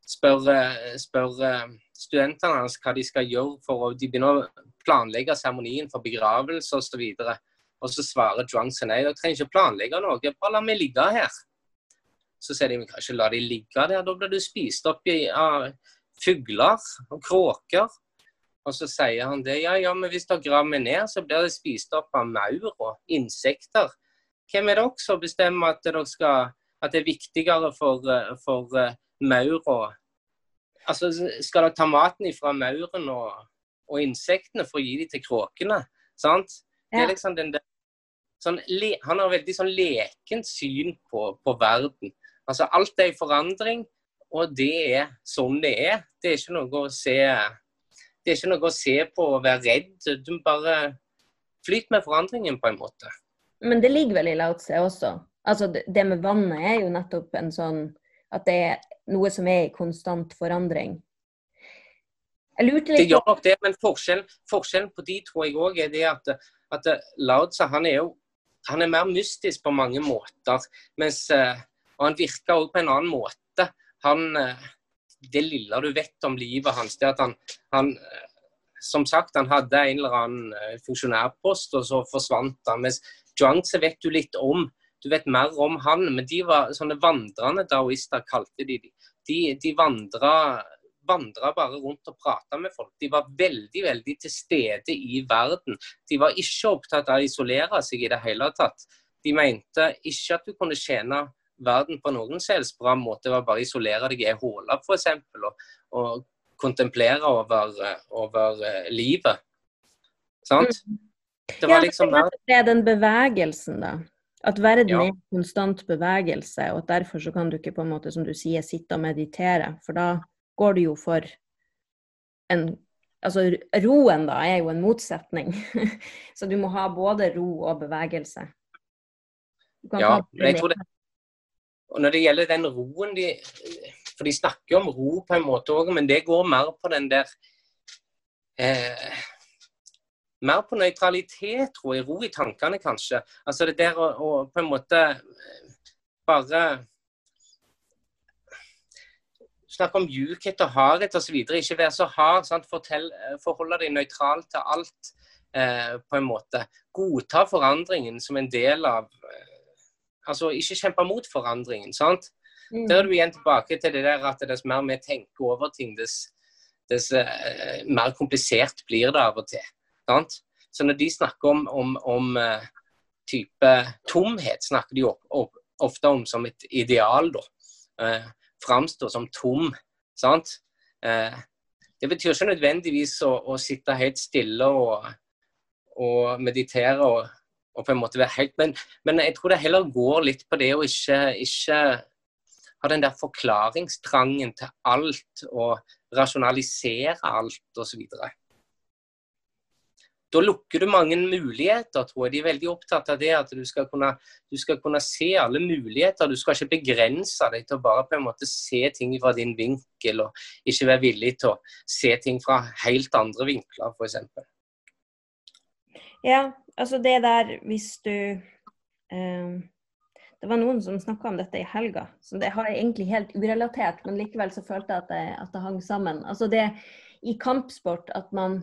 [SPEAKER 1] spør, uh, spør uh, studentene hans hva de skal gjøre for å De begynner å planlegge seremonien for begravelse osv. Og, og så svarer Drunks nei, dere trenger ikke planlegge noe, bare la meg ligge her. Så sier de vi kan ikke la de ligge der, da blir du spist opp av fugler og kråker. Og så sier han det. Ja, ja, men hvis dere graver ned, så blir det spist opp av maur og insekter. Hvem er dere som bestemmer at, skal, at, det er viktigere for, eh, for uh, maur og Altså, skal dere ta maten ifra mauren og, og, insektene for å gi dem til kråkene? Sant? Det er liksom den der sånn, Han har veldig sånn lekent syn på, på verden. Altså, alt er i forandring, og det er sånn det er. Det er ikke noe å se Det er ikke noe å se på og være redd. Du bare flyter med forandringen på en måte.
[SPEAKER 2] Men det ligger vel i Lao Tse også? Altså det med vannet er jo nettopp en sånn at det er noe som er i konstant forandring.
[SPEAKER 1] Jeg lurte litt Det gjør nok det, men forskjellen, forskjellen på de tror jeg òg er det at, at Lao Tse han er jo han er mer mystisk på mange måter. Mens, eh, og han virker òg på en annen måte han eh, Det lille du vet om livet hans, det at han, han eh, Som sagt, han hadde en eller annen eh, funksjonærpost, og så forsvant han. Mens Zhuangzi vet du litt om. Du vet mer om han, men de var sånne vandrende daoister, kalte de de. De, de vandra vandra bare rundt og prata med folk. De var veldig veldig til stede i verden. De var ikke opptatt av å isolere seg i det hele tatt. De mente ikke at du kunne tjene verden på noen selvs bra måte å bare isolere deg i ei håle, f.eks. Og, og kontemplere over, over uh, livet. Sant?
[SPEAKER 2] Mm. Det var liksom ja, det er den bevegelsen, da. At verden ja. er konstant bevegelse, og at derfor så kan du ikke på en måte, som du sier, sitte og meditere. For da går du jo for en Altså roen, da, er jo en motsetning. så du må ha både ro og bevegelse.
[SPEAKER 1] ja, men jeg tror det og når det gjelder den roen de For de snakker jo om ro på en måte òg, men det går mer på den der eh, Mer på nøytralitet, tror jeg. Ro i tankene, kanskje. Altså det der å, å på en måte eh, bare Snakke om mjukhet og hardhet osv. Ikke være så hard. Sant? Fortell, forholde deg nøytral til alt, eh, på en måte. Godta forandringen som en del av eh, Altså ikke kjempe mot forandringen. sant? Mm. Da er du igjen tilbake til det der at dess mer vi tenker over ting, dess, dess uh, mer komplisert blir det av og til. Sant? Så når de snakker om, om, om uh, type tomhet, snakker de opp, opp, ofte om som et ideal. da. Uh, Framstår som tom. sant? Uh, det betyr ikke nødvendigvis å, å sitte helt stille og, og meditere og, og, på en måte være helt men, men, jeg tror det heller går litt på det å ikke, ikke ha den der forklaringstrangen til alt og rasjonalisere alt osv. Da lukker du mange muligheter, tror jeg. De er veldig opptatt av det at du skal, kunne, du skal kunne se alle muligheter. Du skal ikke begrense deg til å bare på en måte se ting fra din vinkel, og ikke være villig til å se ting fra helt andre vinkler, f.eks.
[SPEAKER 2] Ja, altså det der hvis du um det var noen som snakka om dette i helga, så det har jeg egentlig helt urelatert, men likevel så følte jeg at det, at det hang sammen. Altså det i kampsport at man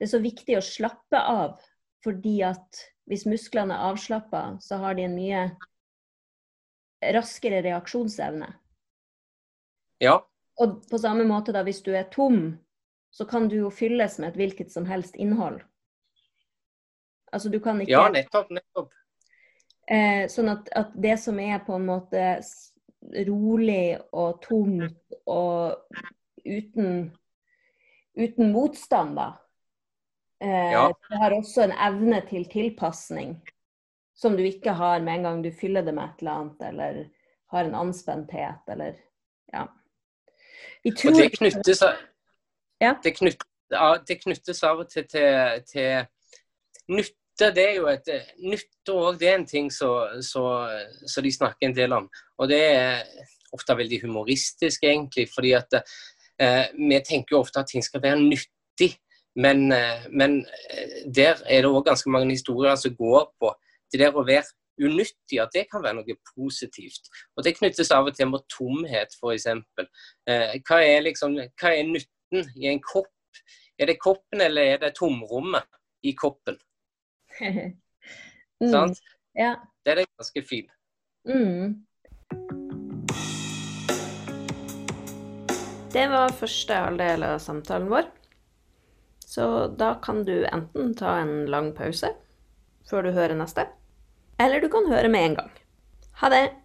[SPEAKER 2] Det er så viktig å slappe av, fordi at hvis musklene er avslappa, så har de en mye raskere reaksjonsevne.
[SPEAKER 1] Ja.
[SPEAKER 2] Og på samme måte, da, hvis du er tom, så kan du jo fylles med et hvilket som helst innhold. Altså du kan ikke
[SPEAKER 1] Ja, nettopp. nettopp.
[SPEAKER 2] Eh, sånn at, at, det som er på en måte rolig og tomt og uten, uten motstand, da. Eh, ja. Det har også en evne til tilpasning som du ikke har med en gang du fyller det med et eller annet, eller har en anspenthet, eller ja.
[SPEAKER 1] Tror... Og det knyttes, ja. det, knyttes, det knyttes av og til til, til nytt nytte det er jo et eh, nytte òg, det er en ting som de snakker en del om. Og det er ofte veldig humoristisk, egentlig. fordi at eh, vi tenker jo ofte at ting skal være nyttig. Men, eh, men eh, der er det òg ganske mange historier som går på det der å være unyttig, at det kan være noe positivt. Og Det knyttes av og til med tomhet, f.eks. Eh, hva, liksom, hva er nytten i en kopp? Er det koppen, eller er det tomrommet i koppen?
[SPEAKER 2] mm. Sant? Ja.
[SPEAKER 1] Det er ganske fint. Mm.
[SPEAKER 2] Det var første halvdel av samtalen vår. Så da kan du enten ta en lang pause før du hører neste, eller du kan høre med en gang. Ha det!